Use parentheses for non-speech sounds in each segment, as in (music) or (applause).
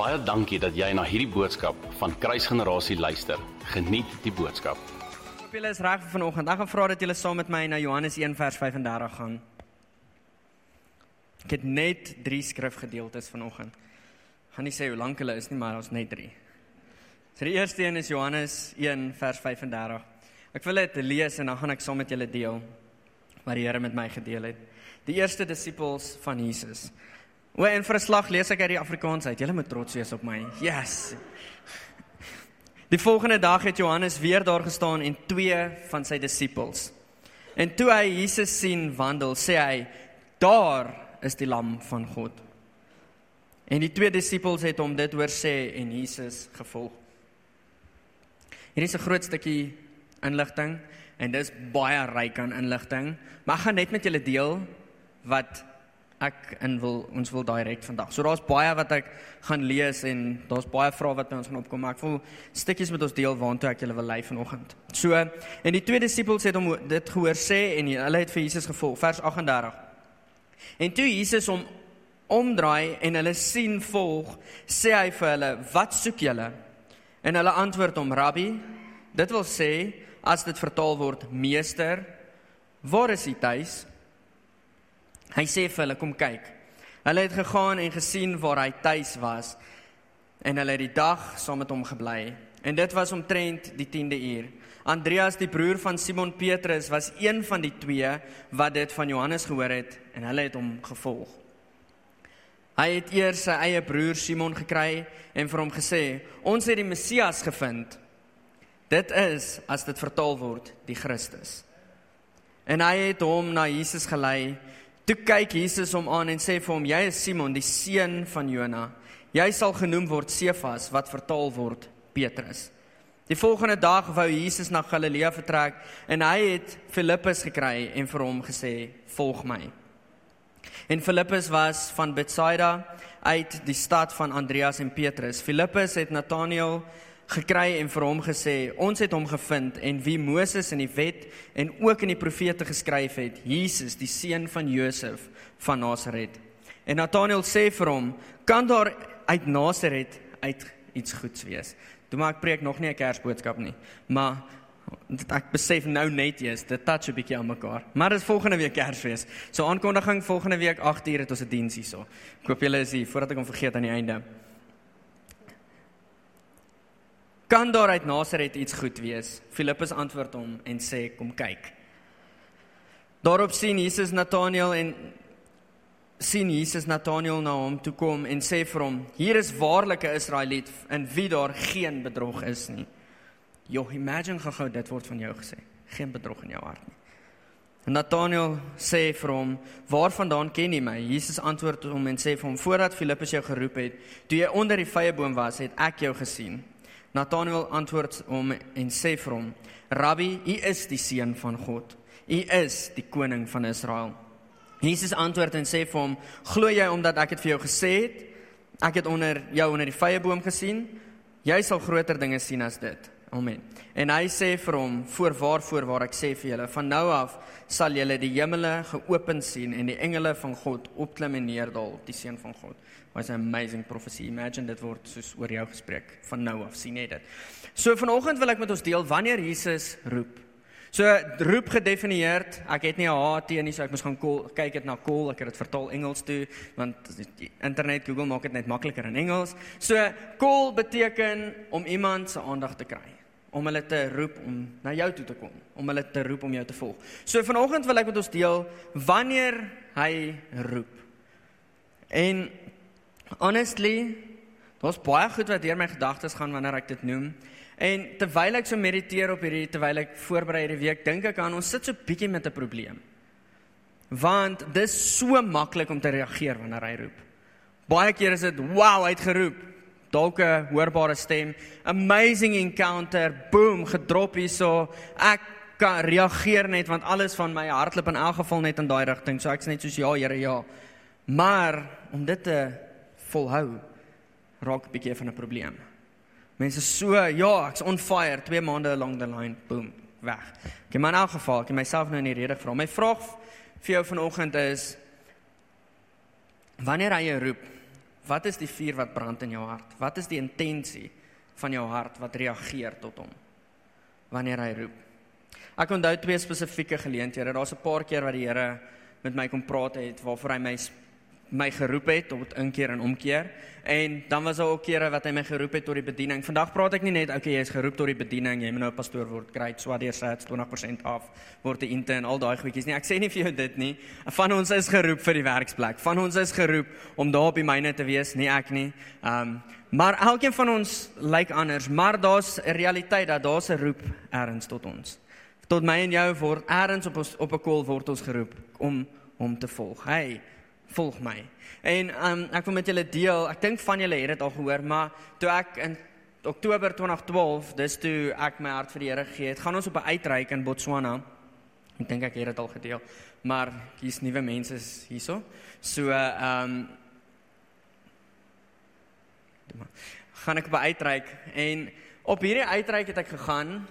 Baie dankie dat jy na hierdie boodskap van Kruisgenerasie luister. Geniet die boodskap. Hoop julle is reg vir vanoggend. Ek gaan vra dat julle saam met my na Johannes 1 vers 35 gaan. Ek het net 3 skrifgedeeltes vanoggend. Gaan nie sê hoe lank hulle is nie, maar ons net 3. So die eerste een is Johannes 1 vers 35. Ek wil dit lees en dan gaan ek saam met julle deel wat die Here met my gedeel het. Die eerste disippels van Jesus. O, en vir 'n slag lees ek uit die Afrikaans uit. Julle moet trots wees op my. Yes. Die volgende dag het Johannes weer daar gestaan en twee van sy disippels. En toe hy Jesus sien wandel, sê hy: "Daar is die lam van God." En die twee disippels het hom dit hoor sê en Jesus gevolg. Hier is 'n groot stukkie inligting en dis baie ryk aan inligting, maar ek gaan net met julle deel wat ek in wil ons wil direk vandag. So daar's baie wat ek gaan lees en daar's baie vrae wat by ons gaan opkom, maar ek wil stukkies met ons deel waantoe ek julle wil lei vanoggend. So en die twee disippels het hom dit gehoor sê en hulle het vir Jesus gevolg. Vers 38. En toe Jesus hom omdraai en hulle sien volg, sê hy vir hulle: "Wat soek julle?" En hulle antwoord hom: "Rabbi, dit wil sê as dit vertaal word meester, waar is u tuis?" Hy sê vir hulle kom kyk. Hulle het gegaan en gesien waar hy tuis was en hulle het die dag saam met hom gebly. En dit was omtrent die 10de uur. Andreas die broer van Simon Petrus was een van die twee wat dit van Johannes gehoor het en hulle het hom gevolg. Hy het eers sy eie broer Simon gekry en vir hom gesê: "Ons het die Messias gevind." Dit is as dit vertaal word, die Christus. En hy het hom na Jesus gelei Toe kyk Jesus hom aan en sê vir hom: "Jy is Simon, die seun van Jona. Jy sal genoem word Sefas, wat vertaal word Petrus." Die volgende dag wou Jesus na Galilea vertrek en hy het Filippus gekry en vir hom gesê: "Volg my." En Filippus was van Betsaida uit die stad van Andreas en Petrus. Filippus het Nathanael gekry en vir hom gesê ons het hom gevind en wie Moses in die wet en ook in die profete geskryf het Jesus die seun van Josef van Nasaret. En Nathanael sê vir hom kan daar uit Nasaret uit iets goeds wees? Toe maar ek preek nog nie 'n kersboodskap nie maar ek besef nou net eers dit touch 'n bietjie aan mekaar. Maar dit is volgende week Kersfees. So aankondiging volgende week 8 uur het ons 'n diens hierso. Ek hoop julle is hier voordat ek hom vergeet aan die einde Kan daar uit Nasaret iets goed wees? Filippus antwoord hom en sê kom kyk. Daarop sien Jesus Nathanael en sien Jesus Nathanael na hom toe kom en sê vir hom: "Hier is waarlik 'n Israeliet in wie daar geen bedrog is nie." Jo, imagine gou dit word van jou gesê. Geen bedrog in jou hart nie. En Nathanael sê vir hom: "Waarvandaan ken jy my?" Jesus antwoord hom en sê vir hom: "Voordat Filippus jou geroep het, toe jy onder die vyeboom was, het ek jou gesien." Nathanael antwoord hom en sê vir hom: "Rabbi, u is die seun van God. U is die koning van Israel." Jesus antwoord en sê vir hom: "Glo jy omdat ek dit vir jou gesê het? Ek het onder jou onder die vyeboom gesien. Jy sal groter dinge sien as dit." Amen. En hy sê vir hom: "Voorwaar voorwaar ek sê vir julle, van nou af sal julle die hemele geopen sien en die engele van God opklim en neerdal op die seun van God." Was 'n amazing profesie. Imagine dit word soos oor jou gespreek van nou af. sien jy dit? So vanoggend wil ek met ons deel wanneer Jesus roep. So roep gedefinieer. Ek het nie 'n HT nie, so ek moes gaan call, kyk dit na call. Ek het dit vertaal Engels toe want internet Google maak dit net makliker in Engels. So call beteken om iemand se aandag te kry om hulle te roep om na jou toe te kom, om hulle te roep om jou te volg. So vanoggend wil ek met ons deel wanneer hy roep. En honestly, daar's baie goed wat deur my gedagtes gaan wanneer ek dit noem. En terwyl ek so mediteer op hierdie terwyl ek voorberei hierdie week, dink ek aan ons sit so bietjie met 'n probleem. Want dis so maklik om te reageer wanneer hy roep. Baie keer is dit wow, hy het geroep. Dalk 'n hoorbare stem, amazing encounter, boom, gedrop hierso. Ek kan reageer net want alles van my hartklop in elk geval net in daai rigting. So ek's net soos ja, Here, ja. Maar om dit te volhou raak 'n bietjie van 'n probleem. Mense so, ja, ek's on fire, 2 maande along the line, boom, weg. Ek het my nou geval, ek het myself nou in die rede gevra. My vraag vir jou vanoggend is wanneer hy jou roep, Wat is die vuur wat brand in jou hart? Wat is die intensie van jou hart wat reageer tot hom wanneer hy roep? Ek onthou twee spesifieke geleenthede. Daar's 'n paar keer wat die Here met my kom praat het waarvoor hy my my geroep het tot inkeer en omkeer. En dan was daar ook kere wat hy my geroep het tot die bediening. Vandag praat ek nie net okay, jy is geroep tot die bediening, jy moet nou pastoor word, great, swadeer sats 20% af, word 'n intern, al daai goedjies nie. Ek sê nie vir jou dit nie. Van ons is geroep vir die werksplek. Van ons is geroep om daar op die myne te wees, nie ek nie. Um maar elkeen van ons lyk anders, maar daar's 'n realiteit dat daar's 'n roep erns tot ons. Tot my en jou word erns op ons op 'n kol word ons geroep om hom te volg. Hey, volg my. En um, ek wil met julle deel, ek dink van julle het dit al gehoor, maar toe ek in Oktober 2012, dis toe ek my hart vir die Here gegee het, gaan ons op 'n uitreik in Botswana. Ek dink ek het dit al gedeel, maar hier's nuwe mense hierso. So ehm um, gaan ek op 'n uitreik en op hierdie uitreik het ek gegaan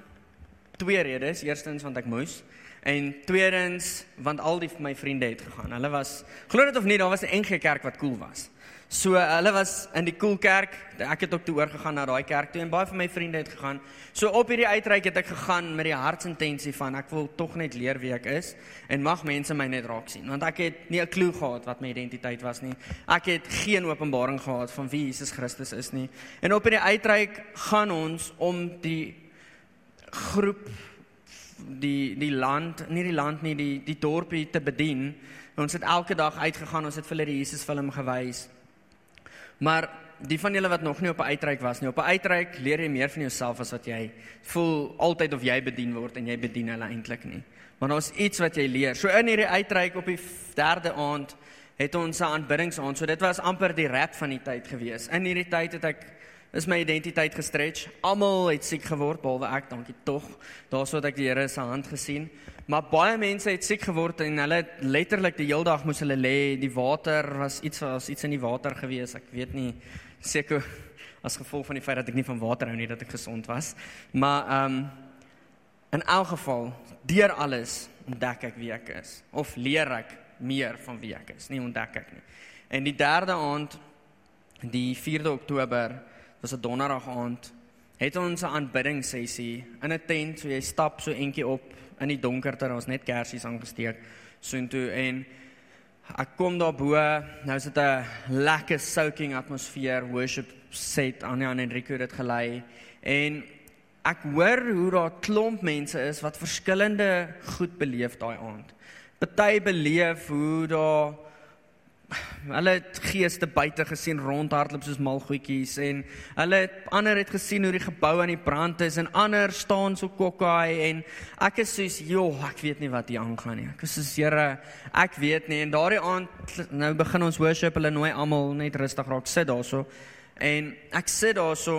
twee redes. Eerstens want ek moes En tweedens, want al die my vriende het gegaan. Hulle was glo dit of nie, daar was 'n NG Kerk wat cool was. So hulle was in die cool kerk. Ek het ook toe oorgegaan na daai kerk toe en baie van my vriende het gegaan. So op hierdie uitreik het ek gegaan met die hartsintensie van ek wil tog net leer wie ek is en mag mense my net raak sien want ek het nie 'n klou gehad wat my identiteit was nie. Ek het geen openbaring gehad van wie Jesus Christus is nie. En op hierdie uitreik gaan ons om die groep die die land, nie die land nie, die die dorpie te bedien. Ons het elke dag uitgegaan, ons het vir hulle die Jesus film gewys. Maar die van julle wat nog nie op 'n uitreik was nie, op 'n uitreik leer jy meer van jouself as wat jy voel altyd of jy bedien word en jy bedien hulle eintlik nie. Maar daar's iets wat jy leer. So in hierdie uitreik op die derde aand het ons 'n aanbiddingsaand. So dit was amper die rap van die tyd gewees. In hierdie tyd het ek is my identiteit gestretch. Almal het siek geword behalwe ek, dankie tog. Daarsoos ek die Here se hand gesien. Maar baie mense het siek geword en hulle letterlik die hele dag moes hulle lê. Die water was iets was iets in die water gewees. Ek weet nie seker as gevolg van die feit dat ek nie van water hou nie dat ek gesond was. Maar ehm um, in elk geval, deur alles ontdek ek wie ek is of leer ek meer van wie ek is, nie ontdek ek nie. En die derde aand die 4de Oktober was 'n donderdag aand, het ons 'n aanbiddingssessie in 'n tent, so jy stap so entjie op in die donkerte, daar was net kersies aangesteek soontoe en ek kom daar bo, nou is dit 'n lekker soaking atmosfeer, worship set aan aan Enrico het dit gelei en ek hoor hoe daar klomp mense is wat verskillende goed beleef daai aand. Party beleef hoe daar Hulle het geeste buite gesien rondhardloop soos mal goedjies en hulle het ander het gesien hoe die gebou aan die brand is en ander staan so kokkai en ek is soos joh, ek weet nie wat hier aangaan nie. Ek is soos Here, ek weet nie en daardie aand nou begin ons worship, hulle nooi almal net rustig raak sit daarso. En ek sit daarso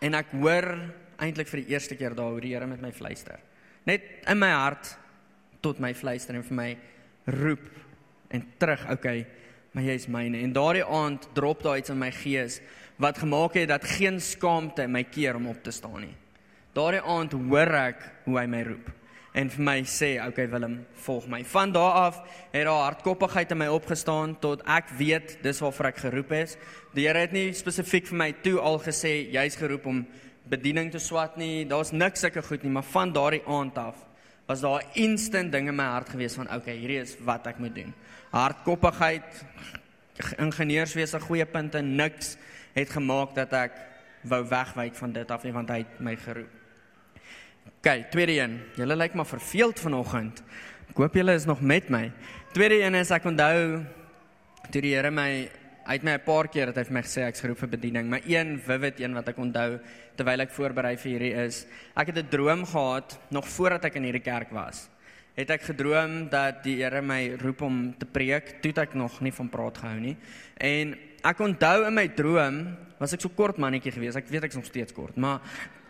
en ek hoor eintlik vir die eerste keer daar hoe die Here met my fluister. Net in my hart tot my fluister en vir my roep en terug, okay, maar jy is myne. En daardie aand drop daar iets in my gees wat gemaak het dat geen skaamte my keer om op te staan nie. Daardie aand hoor ek hoe hy my roep en vir my sê, okay Willem, volg my. Van daardie af het daar hardkoppigheid in my opgestaan tot ek weet dis waarvoor ek geroep is. Die Here het nie spesifiek vir my toe al gesê jy's geroep om bediening te swat nie. Daar's niks sulke goed nie, maar van daardie aand af was daar instant ding in my hart gewees van okay, hierdie is wat ek moet doen hardkoppigheid, ingenieurswese, goeie punte, niks het gemaak dat ek wou wegwyk van dit af nie want hy het my geroep. OK, tweede een. Julle lyk maar verveeld vanoggend. Ek hoop julle is nog met my. Tweede een is ek onthou toe die Here my uit my 'n paar keer het hy vir my gesê ek's geroep vir bediening, maar een vivid een wat ek onthou terwyl ek voorberei vir hierdie is, ek het 'n droom gehad nog voordat ek in hierdie kerk was het ek gedroom dat die Here my roep om te preek, toe ek nog nie van praat gehou nie. En ek onthou in my droom was ek so kort mannetjie gewees. Ek weet ek's nog steeds kort, maar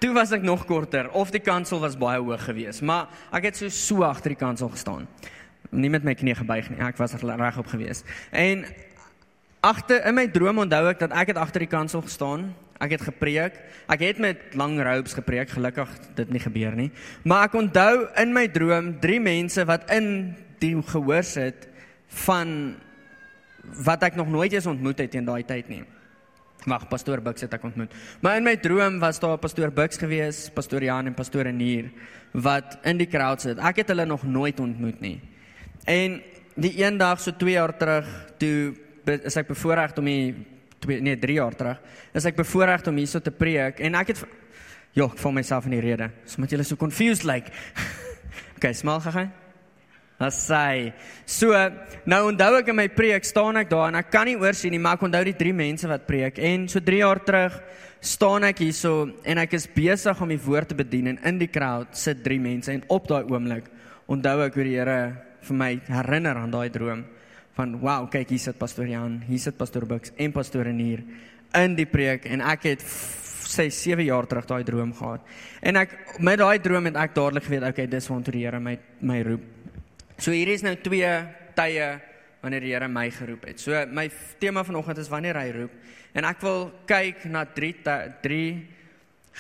toe was ek nog korter of die kansel was baie hoog geweest, maar ek het so so agter die kansel gestaan. Nie met my knie gebuig nie. Ek was regop geweest. En agter in my droom onthou ek dat ek het agter die kansel gestaan Ek het gepreek. Ek het met lang robes gepreek. Gelukkig dit nie gebeur nie. Maar ek onthou in my droom drie mense wat in die gehoor sit van wat ek nog nooit eens ontmoet het in daai tyd nie. Wag, pastoor Bux het ek ontmoet. Maar in my droom was daar pastoor Bux gewees, pastoor Jan en pastoor Enier wat in die crowd sit. Ek het hulle nog nooit ontmoet nie. En die eendag so 2 jaar terug, toe is ek bevoorreg om die 2 nee 3 jaar terug, is ek bevoorreg om hierso te preek en ek het ja, ek voel myself in die rede. So moet julle so confused like. (laughs) okay, smal gegaan. Asai. So, nou onthou ek in my preek staan ek daar en ek kan nie oorsien nie, maar ek onthou die drie mense wat preek en so 3 jaar terug staan ek hierso en ek is besig om die woord te bedien en in die crowd sit drie mense en op daai oomblik onthou ek hoe die Here vir my herinner aan daai droom van wow, kyk hier sit pastoor Jan, hier sit pastoor Bux en pastoor Renier in die preek en ek het sê 7 jaar terug daai droom gehad. En ek met daai droom het ek dadelik geweet, okay, dis waar die Here my my roep. So hier is nou twee tye wanneer die Here my geroep het. So my tema vanoggend is wanneer hy roep en ek wil kyk na drie drie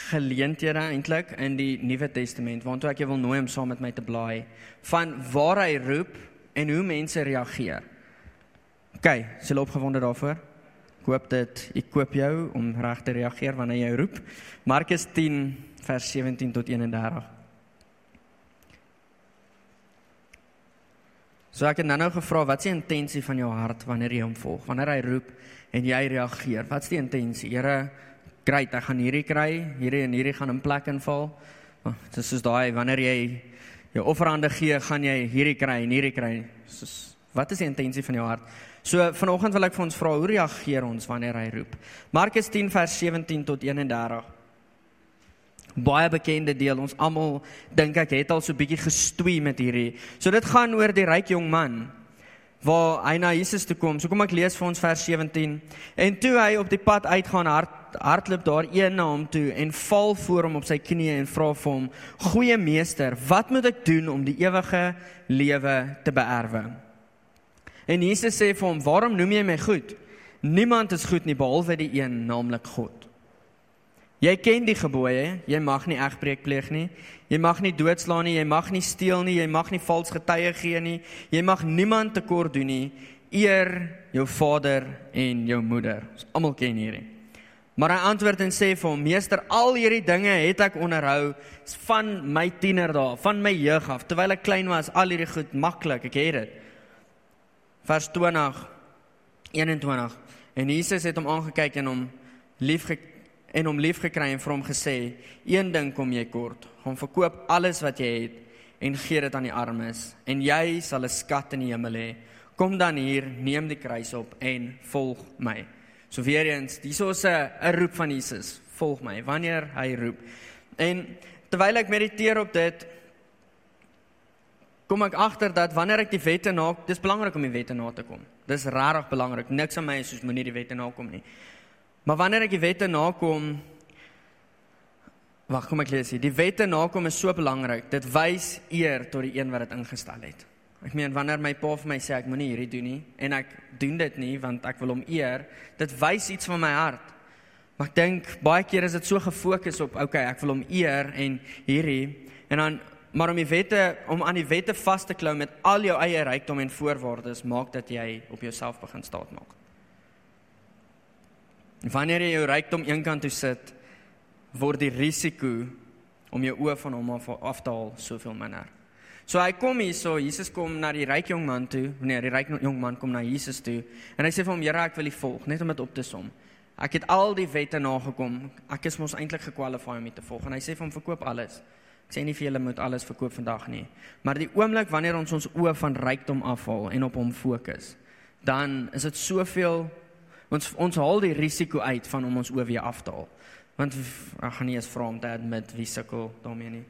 geleenthede eintlik in die Nuwe Testament waartoe ek jou wil nooi om saam met my te blaai van waar hy roep en hoe mense reageer. OK, is jy opgewonde daarvoor? Ek hoop dit ek koop jou om reg te reageer wanneer jy roep. Markus 10 vers 17 tot 31. So ek het nou-nou gevra, wat is die intensie van jou hart wanneer jy hom volg? Wanneer hy roep en jy reageer, wat is die intensie? Here, great, ek gaan hierdie kry, hierdie en hierdie gaan in plek inval. Oh, dit is soos daai wanneer jy jou offerande gee, gaan jy hierdie kry en hierdie kry. Soos wat is die intensie van jou hart? So vanoggend wil ek vir ons vra, hoe reageer ons wanneer hy roep? Markus 10 vers 17 tot 31 baie bekende deel. Ons almal dink ek het al so bietjie gestoei met hierdie. So dit gaan oor die ryk jong man waar hy na Jesus toe kom. So kom ek lees vir ons vers 17. En toe hy op die pad uitgaan hard hardloop daar een na hom toe en val voor hom op sy knieë en vra vir hom: "Goeie meester, wat moet ek doen om die ewige lewe te beerwe?" En Jesus sê vir hom: "Waarom noem jy my goed? Niemand is goed nie behalwe die een, naamlik God." Jy ken die gebooie, jy mag nie egbreek pleeg nie. Jy mag nie doodslaan nie, jy mag nie steel nie, jy mag nie vals getuie gee nie. Jy mag niemand tekort doen nie. Eer jou vader en jou moeder. Ons almal ken hierdie. Maar hy antwoord en sê vir hom: "Meester, al hierdie dinge het ek onderhou van my tienerdae, van my jeug af, terwyl ek klein was, al hierdie goed maklik, ek het dit." Vers 20 21 En Jesus het hom aangekyk en hom liefgekry en hom liefgekry en vir hom gesê: "Een ding kom jy kort. Gaan verkoop alles wat jy het en gee dit aan die armes en jy sal 'n skat in die hemel hê. Kom dan hier, neem die kruis op en volg my." So weer eens, dis 'n 'n roep van Jesus. Volg my wanneer hy roep. En terwyl ek mediteer op dit, kom ek agter dat wanneer ek die wette na, dis belangrik om die wette na te kom. Dis regtig belangrik. Niks aan my is soos moenie die wette nakom nie. Maar wanneer ek die wette nakom Wag, kom ek lees hier. Die wette nakom is so belangrik. Dit wys eer tot die een wat dit ingestel het. Ek meen wanneer my pa vir my sê ek moenie hierdie doen nie en ek doen dit nie want ek wil hom eer, dit wys iets van my hart. Maar ek dink baie keer is dit so gefokus op okay, ek wil hom eer en hierdie en dan maar om die wette om aan die wette vas te klou met al jou eie rykdom en voorwaardes maak dat jy op jouself begin staat maak. Wanneer jy jou rykdom eenkant toe sit, word die risiko om jou oë van hom af, af te haal soveel minder. So hy kom hier so, Jesus kom na die ryk jong man toe, nee, die ryk jong man kom na Jesus toe en hy sê vir hom, "Here, ek wil U volg," net om dit op te som. Ek het al die wette nagekom. Ek is mos eintlik gekwalifiseer om U te volg. En hy sê vir hom, "Verkoop alles." Ek sê nie vir julle moet alles verkoop vandag nie, maar die oomblik wanneer ons ons oë van rykdom afhaal en op hom fokus, dan is dit soveel Ons ons haal die risiko uit van om ons oor weer af te haal. Want ek gaan nie eens vra om te admit wie sukkel daarmee nie.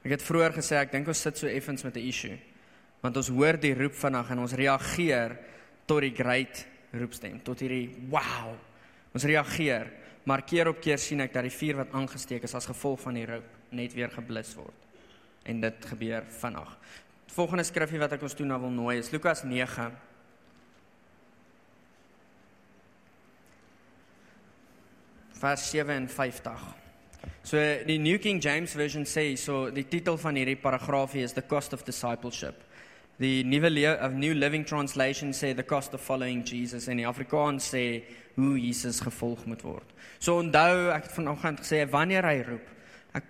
Ek het vroeër gesê ek dink ons sit so effens met 'n issue. Want ons hoor die roep vanaand en ons reageer tot die great roepstem, tot hierdie wow. Ons reageer, maar keer op keer sien ek dat die vuur wat aangesteek is as gevolg van die roep net weer geblus word. En dit gebeur vanaand. Volgende skrifgie wat ek ons toe nou wil nooi is Lukas 9 vers 57. So die New King James version sê so die titel van hierdie paragraafie is The Cost of Discipleship. Die nuwe New Living Translation sê the cost of following Jesus en die Afrikaans sê hoe Jesus gevolg moet word. So onthou, ek het vanoggend gesê wanneer hy roep. Ek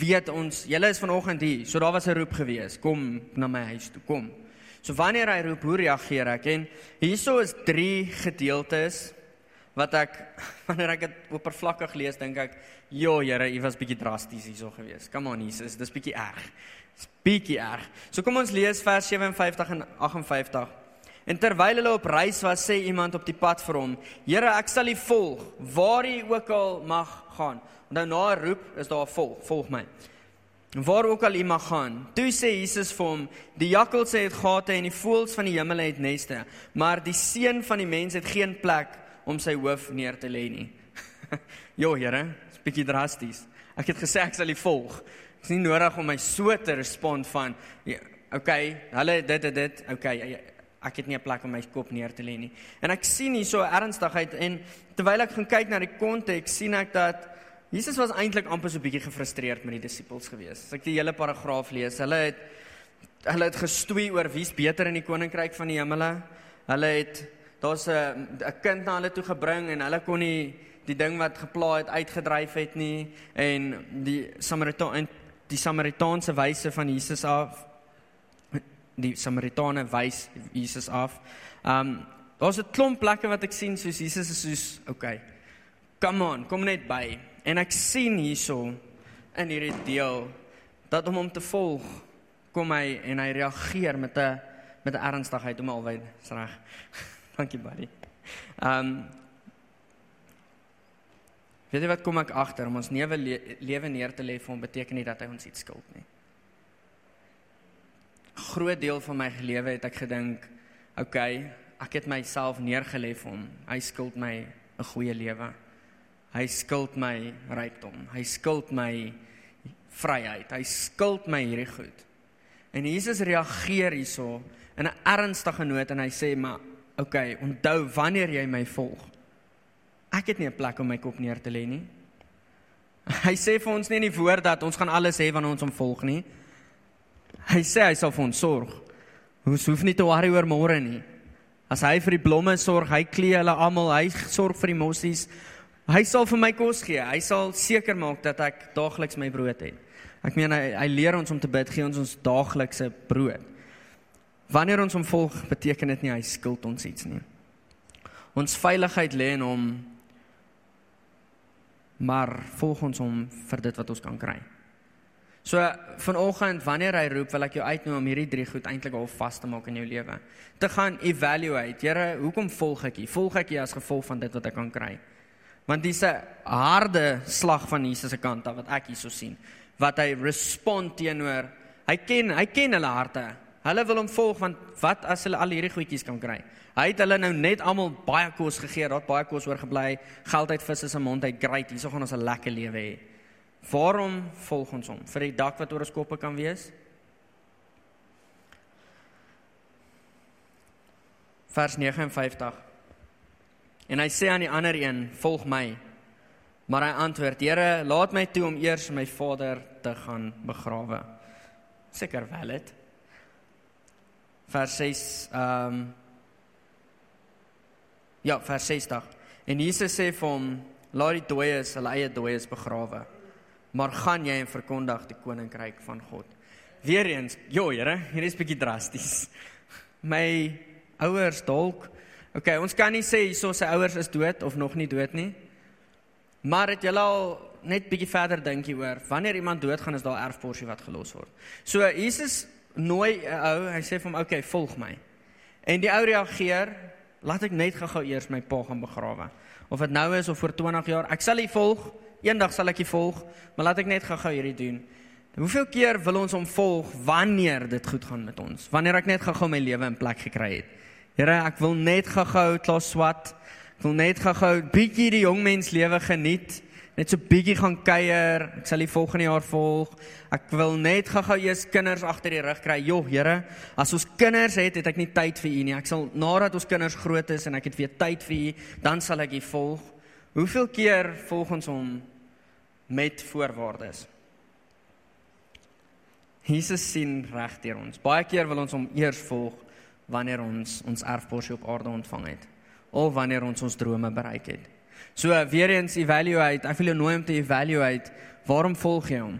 weet ons, julle is vanoggend hier. So daar was 'n roep gewees. Kom na my huis toe, kom. So wanneer hy roep, hoe reageer ek? En hierso is drie gedeeltes wat ek (laughs) wanneer ek dit oppervlakkig lees, dink ek, "Jo, Here, U was bietjie drasties hierso gewees. Come on, Jesus, dis bietjie erg." Dis bietjie erg. So kom ons lees vers 57 en 58. En terwyl hulle op reis was, sê iemand op die pad vir hom: "Here, ek sal U volg waar U ook al mag gaan." Onthou na 'n roep is daar 'n volg, volg my. En waar ook al u mag gaan. Toe sê Jesus vir hom: "Die jakkalse het gate en die voëls van die hemel het neste, maar die seun van die mens het geen plek om sy hoof neer te lê nie." (laughs) jo, Here, dis bietjie drasties. Ek het gesê ek sal u volg. Dis nie nodig om my so te respond van, ja, "Okay, hulle dit en dit, okay, ek het nie 'n plek om my kop neer te lê nie." En ek sien hier so ernstigheid en terwyl ek gaan kyk na die konteks, sien ek dat Jesus was eintlik amper so 'n bietjie gefrustreerd met die disippels gewees. As ek die hele paragraaf lees, hulle het hulle het gestoei oor wie's beter in die koninkryk van die hemele. Hulle het daar's 'n 'n kind na hulle toe gebring en hulle kon nie die ding wat gepla het uitgedryf het nie en die Samaritaan die Samaritaanse wyse van Jesus af die Samaritane wys Jesus af. Um daar's 'n klomp plekke wat ek sien soos Jesus is soos okay. Come on, kom net by. En ek sien hierso in hierdie deel dat om hom te volg kom hy en hy reageer met 'n met 'n ernstigheid om alwy reg. (laughs) Dankie buddy. Um Weet jy wat kom ek agter om ons lewe lewe neer te lê vir hom beteken nie dat hy ons iets skuld nie. Groot deel van my lewe het ek gedink, okay, ek het myself neergelê vir hom. Hy skuld my 'n goeie lewe. Hy skuld my rykdom. Hy skuld my vryheid. Hy skuld my hierdie goed. En Jesus reageer hierso in 'n ernstige noot en hy sê maar okay, onthou wanneer jy my volg. Ek het nie 'n plek om my kop neer te lê nie. Hy sê vir ons nie in die woord dat ons gaan alles hê wanneer ons hom volg nie. Hy sê hy sal vir ons sorg. Ons hoef nie te worry oor môre nie. As hy vir die blomme sorg, hy klee hulle almal, hy sorg vir die mossies. Hy sal vir my kos gee. Hy sal seker maak dat ek daagliks my brood het. Ek meen hy, hy leer ons om te bid, gee ons ons daaglikse brood. Wanneer ons hom volg, beteken dit nie hy skuld ons iets nie. Ons veiligheid lê in hom. Maar volg ons hom vir dit wat ons kan kry. So vanoggend wanneer hy roep, wil ek jou uitnooi om hierdie drie goed eintlik al vas te maak in jou lewe. Te gaan evaluate. Here, hoekom volg ek U? Volg ek U as gevolg van dit wat ek kan kry? Want dis 'n harde slag van Jesus se kant af wat ek hierso sien. Wat hy respond teenoor. Hy ken, hy ken hulle harte. Hulle wil hom volg want wat as hulle al hierdie goedjies kan kry? Hy het hulle nou net almal baie kos gegee, daar baie kos oorgebly, geld uit visse se mond uit, great. Hierso gaan ons 'n lekker lewe hê. Waarom volg ons hom? Vir die dak wat oor ons koppe kan wees? Vers 59. En hy sê aan die ander een, "Volg my." Maar hy antwoord, "Here, laat my toe om eers my vader te gaan begrawe." Seker wel dit. Vers 6 ehm um, Ja, vers 60. En Jesus sê vir hom, "Laat die dooies hulle eie dooies begrawe." maar gaan jy en verkondig die koninkryk van God. Weereens, jo, Here, hier is bietjie drasties. (laughs) My ouers dalk. Okay, ons kan nie sê hierso sy ouers is dood of nog nie dood nie. Maar het julle al net bietjie verder dink hieroor, wanneer iemand doodgaan is daar erfporsie wat gelos word. So Jesus nooi 'n ou, hy sê vir hom, "Oké, volg my." En die ou reageer, "Laat ek net gou-gou eers my pa gaan begrawe." Of dit nou is of voor 20 jaar, ek sal u volg. Eendag sal ek u volg, maar laat ek net gou-gou hierdie doen. Hoeveel keer wil ons hom volg wanneer dit goed gaan met ons? Wanneer ek net gou-gou my lewe in plek gekry het. Here, ek wil net gou-gou klaar swat. Ek wil net gou-gou bietjie die jong mens lewe geniet. Net so bietjie gaan kuier. Ek sal die volgende jaar volg. Ek wil net gou-gou eers kinders agter die rug kry. Jo, Here, as ons kinders het, het ek nie tyd vir U nie. Ek sal nadat ons kinders groot is en ek het weer tyd vir U, dan sal ek U volg. Hoeveel keer volg ons hom met voorwaardes? Jesus sien reg deur ons. Baie keer wil ons hom eers volg wanneer ons ons erfporsie op aarde ontvang het of wanneer ons ons drome bereik het. So weer eens evaluate, ek wil jou nooi om te evaluate, waarom volg jy hom?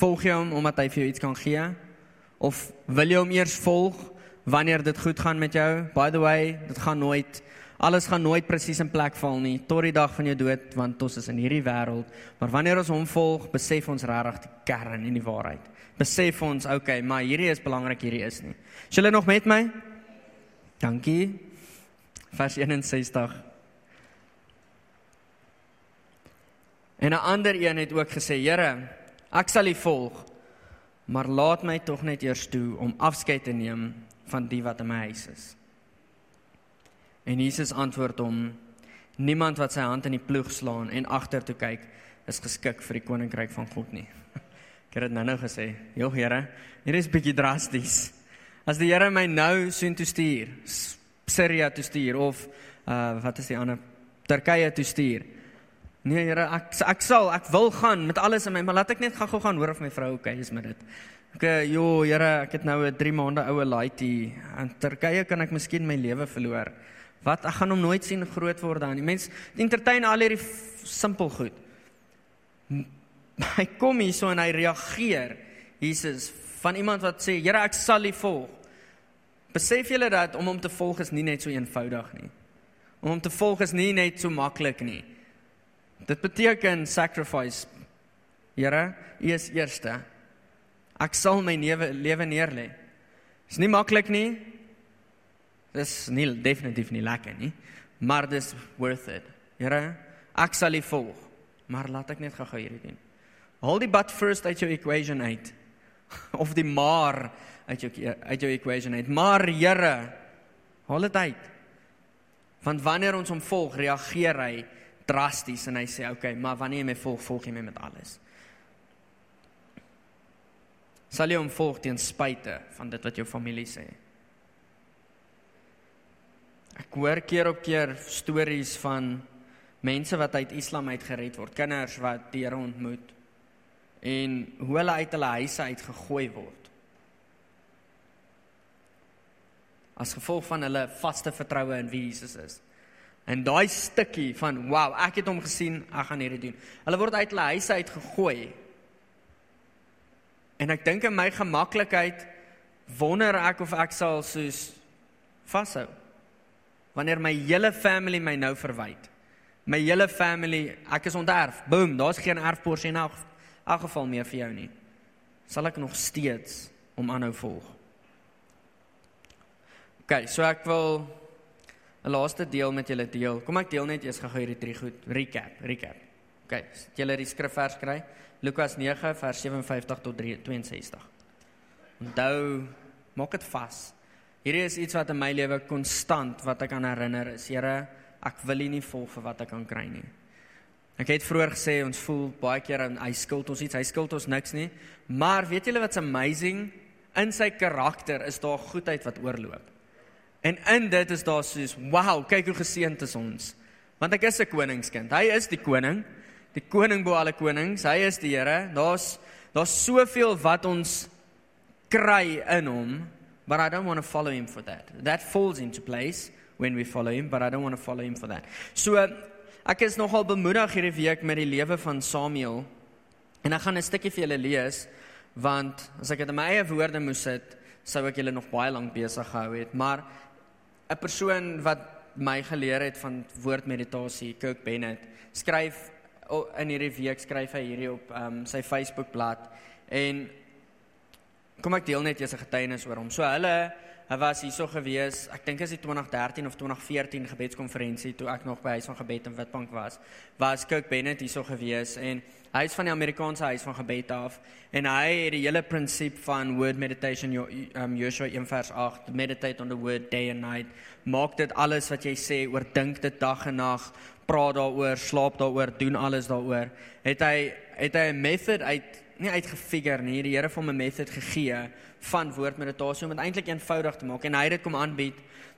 Volg jy hom omdat hy vir jou iets kan gee of wil jy hom eers volg wanneer dit goed gaan met jou? By the way, dit gaan nooit alles gaan nooit presies in plek val nie tot die dag van jou dood want ons is in hierdie wêreld, maar wanneer ons hom volg, besef ons regtig die kern en die waarheid. Besef ons, okay, maar hierdie is belangrik, hierdie is nie. Is julle nog met my? Dankie. Vers 61. En 'n ander een het ook gesê, Here, ek sal U volg, maar laat my tog net eers toe om afskeid te neem van die wat in my huis is. En Jesus antwoord hom: Niemand wat sy hand in die ploeg slaan en agtertoe kyk, is geskik vir die koninkryk van God nie. (laughs) Ek het dit nou-nou gesê. Jo Here, hier is bietjie drasties. As die Here my nou sien toe stuur, Syria toe stuur of uh wat is die ander Turkye toe stuur, Nee Here, ek ek sal, ek wil gaan met alles in my, maar laat ek net gou-gou gaan hoor of my vrou okay is met dit. Ek eh, jo, Here, ek het nou 'n 3 maande oue laaitie in Turkye kan ek miskien my lewe verloor. Wat ek gaan hom nooit sien groot word dan nie. Mens entertain al hierdie simpel goed. (laughs) Hy kom hier so en hy reageer. Jesus van iemand wat sê, "Here, ek sal U volg." Besef julle dat om hom te volg is nie net so eenvoudig nie. Om hom te volg is nie net so maklik nie. Dit beteken sacrifice. Here, U is eerste. Ek sal my lewe lewe neerlê. Dis nie maklik nie. Dis nie definitief nie lekker nie, maar dis worth it. Here, ek sal U volg. Maar laat ek net gou-gou hierdie doen. Haal die but first uit jou equation uit. (laughs) Of die maar uit jou uit jou equation uit. Maar Here, haal dit uit. Want wanneer ons hom volg, reageer hy drasties en hy sê okay, maar wanneer jy my volg, volg jy my met alles. Sal jy hom volg ten spyte van dit wat jou familie sê? Ek hoor keer op keer stories van mense wat uit Islam uit gered word, kinders wat die Here ontmoet en hoe hulle uit hulle huise uit gegooi word. As gevolg van hulle vaste vertroue in wie Jesus is. En daai stukkie van wow, ek het hom gesien, ek gaan hierdie doen. Hulle word uit hulle huise uit gegooi. En ek dink in my gemaklikheid wonder ek of ek sal soos vashou. Wanneer my hele family my nou verwyd. My hele family, ek is onterf. Boom, daar's geen erfporsie in elk, geval meer vir jou nie. Sal ek nog steeds om aanhou volg. OK, so ek wil 'n laaste deel met julle deel. Kom ek deel net eers gou hierdie drie goed. Recap, recap. OK, het julle die skrifvers kry? Lukas 9 vers 57 tot 62. Onthou, maak dit vas. Hierdie is iets wat in my lewe konstant wat ek aan herinner is. Here, ek wil U nie volg vir wat ek kan kry nie. Ek het vroeër gesê ons voel baie keer hy skuld ons iets, hy skuld ons niks nie. Maar weet julle wat's amazing? In sy karakter is daar goedheid wat oorloop. En in dit is daar soos, "Wow, kyk hoe geseënd is ons." Want ek is 'n koningskind. Hy is die koning, die koning bo alle konings. Hy is die Here. Daar's daar's soveel wat ons kry in hom, but I don't want to follow him for that. That falls into place when we follow him, but I don't want to follow him for that. So ek is nogal bemoedig hierdie week met die lewe van Samuel. En ek gaan 'n stukkie vir julle lees want as ek dit in my eie woorde moes sit, sou ek julle nog baie lank besig gehou het, maar 'n persoon wat my geleer het van woordmeditasie, Kirk Bennett, skryf in hierdie week skryf hy hierdie op um, sy Facebook bladsy en kom ek deel net 'n getuienis oor hom. So hulle Hy was hierso gewees. Ek dink as dit 2013 of 2014 gebedskonferensie toe ek nog by huis van gebed in Witbank was, was Kirk Bennett hierso gewees en hy is van die Amerikaanse huis van gebed af en hy het die hele prinsip van word meditation um Joshua 1:8 meditate on the word day and night. Maak dit alles wat jy sê, oordink dit dag en nag, praat daaroor, slaap daaroor, doen alles daaroor. Het hy het hy 'n method uit nie uitgefigure nie. Die Here het hom 'n method gegee van woordmeditasie om dit eintlik eenvoudig te maak en hy het dit kom aanbied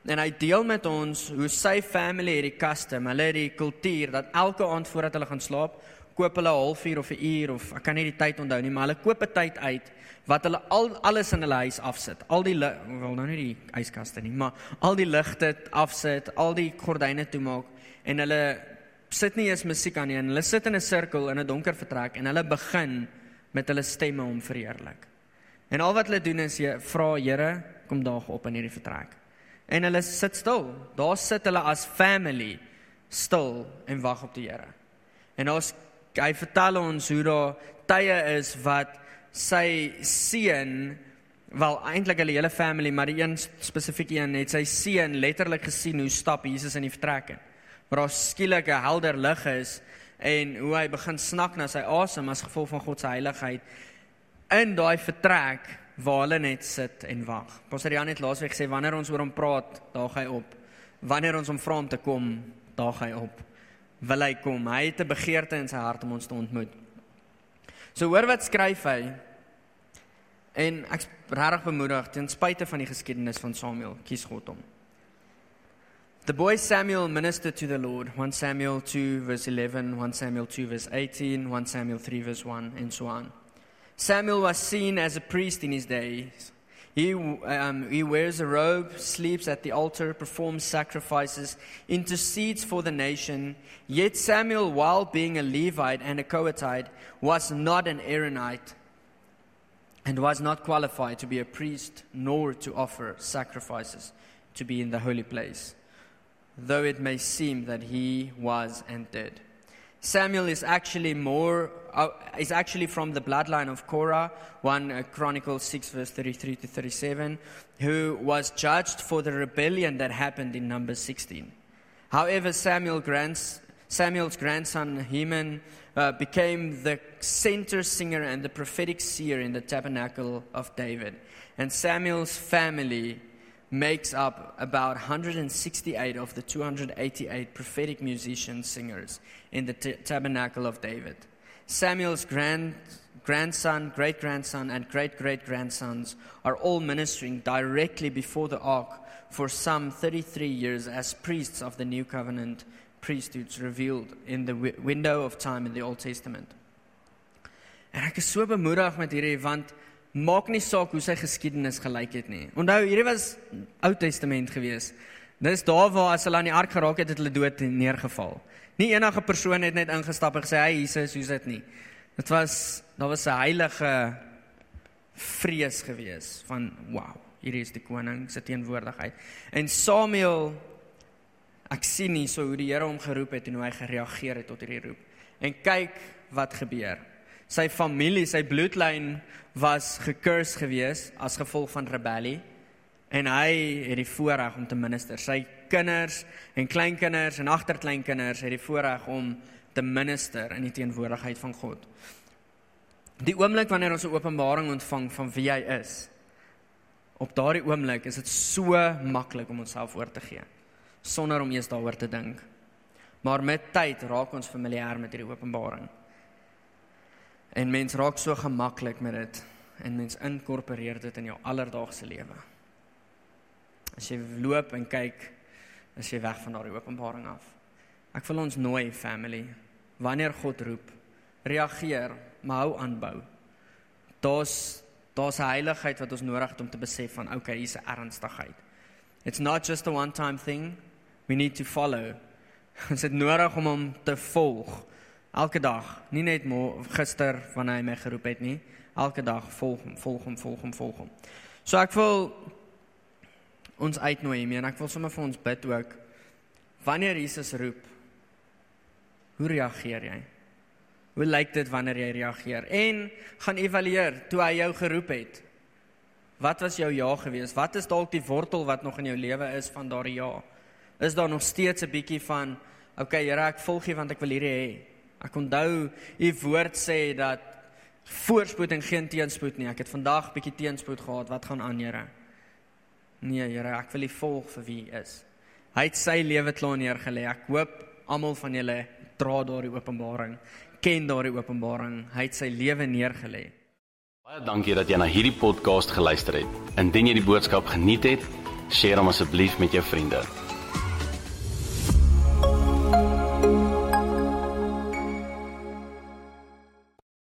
en hy deel met ons hoe sy family hierdie custom, hulle het die kultuur dat elke aand voordat hulle gaan slaap, koop hulle 'n halfuur of 'n uur of ek kan nie die tyd onthou nie, maar hulle koop 'n tyd uit wat hulle al alles in hulle huis afsit. Al die wel nou nie die yskaste nie, maar al die ligte afsit, al die gordyne toemaak en hulle sit nie eens musiek aan nie en hulle sit in 'n sirkel in 'n donker vertrek en hulle begin met hulle stemme om verheerlik. En al wat hulle doen is jy vra Here, kom daag op in hierdie vertrek. En hulle sit stil. Daar sit hulle as family stil en wag op die Here. En ons hy vertel ons hoe daar tye is wat sy seun wel eintlik hulle hele family maar die een spesifiek een het sy seun letterlik gesien hoe stap Jesus in die vertrek in waar daar skielik 'n helder lig is en hoe hy begin snak na sy asem as gevolg van God se heiligheid in daai vertrek waar hulle net sit en wag. Pastor Jan het laasweek gesê wanneer ons oor hom praat, daag hy op. Wanneer ons hom vra om te kom, daag hy op. Wil hy kom? Hy het 'n begeerte in sy hart om ons te ontmoet. So hoor wat skryf hy. En ek regtig bemoedig ten spyte van die geskiedenis van Samuel, kies God hom. The boy Samuel ministered to the Lord. 1 Samuel 2, verse 11, 1 Samuel 2, verse 18, 1 Samuel 3, verse 1, and so on. Samuel was seen as a priest in his days. He, um, he wears a robe, sleeps at the altar, performs sacrifices, intercedes for the nation. Yet Samuel, while being a Levite and a Coatite, was not an Aaronite and was not qualified to be a priest nor to offer sacrifices to be in the holy place though it may seem that he was and did. Samuel is actually more uh, is actually from the bloodline of Korah, 1 uh, Chronicles 6 verse 33 to 37, who was judged for the rebellion that happened in Numbers 16. However, Samuel grants, Samuel's grandson Heman uh, became the center singer and the prophetic seer in the tabernacle of David. And Samuel's family makes up about 168 of the 288 prophetic musicians singers in the t- tabernacle of David. Samuel's grand, grandson, great grandson, and great great grandsons are all ministering directly before the ark for some 33 years as priests of the new covenant priesthoods revealed in the w- window of time in the Old Testament. En ek is so bemoedig met hierdie want maak nie saak hoe sy geskiedenis gelyk het nie. Onthou, hierdie was Ou Testament gewees. Dis daar waar as hulle aan die ark geraak het, het hulle dood neergeval. Nie enige persoon het net ingestap en gesê, "Hey Jesus, hoe's dit nie?" Dit was daar was 'n heilige vrees gewees van, "Wow, hierdie is die koning se teenwoordigheid." En Samuel ek sien nie so hoe die Here hom geroep het en hoe hy gereageer het tot hierdie roep. En kyk wat gebeur. Sy familie, sy bloedlyn was gekurs gewees as gevolg van rebellie en hy het die voorreg om te minister. Sy kinders en kleinkinders en agterkleinkinders het die voorreg om te minister in die teenwoordigheid van God. Die oomblik wanneer ons 'n openbaring ontvang van wie hy is, op daardie oomblik is dit so maklik om onsself oor te gee sonder om eers daaroor te dink. Maar met tyd raak ons familier met hierdie openbaring. En mens raak so gemaklik met dit en mens inkorporeer dit in jou alledaagse lewe. As jy loop en kyk, as jy weg van daardie openbaring af. Ek wil ons nooi family, wanneer God roep, reageer, maar hou aanbou. Daar's daar's 'n heiligheid wat ons nodig het om te besef van okay, hier's 'n ernstigheid. It's not just a one time thing. We need to follow. (laughs) Ons het nodig om hom te volg elke dag, nie net gister wanneer hy my geroep het nie, elke dag volg hom, volg hom, volg hom, volg hom. So ek wil ons uitnooi hiermee en ek wil sommer vir ons bid ook. Wanneer Jesus roep, hoe reageer jy? Hoe lyk dit wanneer jy reageer? En gaan evalueer toe hy jou geroep het. Wat was jou ja gewees? Wat is dalk die wortel wat nog in jou lewe is van daardie ja? Is daar nog steeds 'n bietjie van, okay, Here, ek volg U want ek wil hierdie hê. Ek onthou U woord sê dat voorspoed en geen teenspoed nie. Ek het vandag bietjie teenspoed gehad. Wat gaan aan, Here? Nee, Here, ek wil U volg vir wie U is. Hy het sy lewe klaar neergelê. Ek hoop almal van julle dra daardie openbaring, ken daardie openbaring. Hy het sy lewe neergelê. Baie dankie dat jy na hierdie podcast geluister het. Indien jy die boodskap geniet het, deel hom asseblief met jou vriende.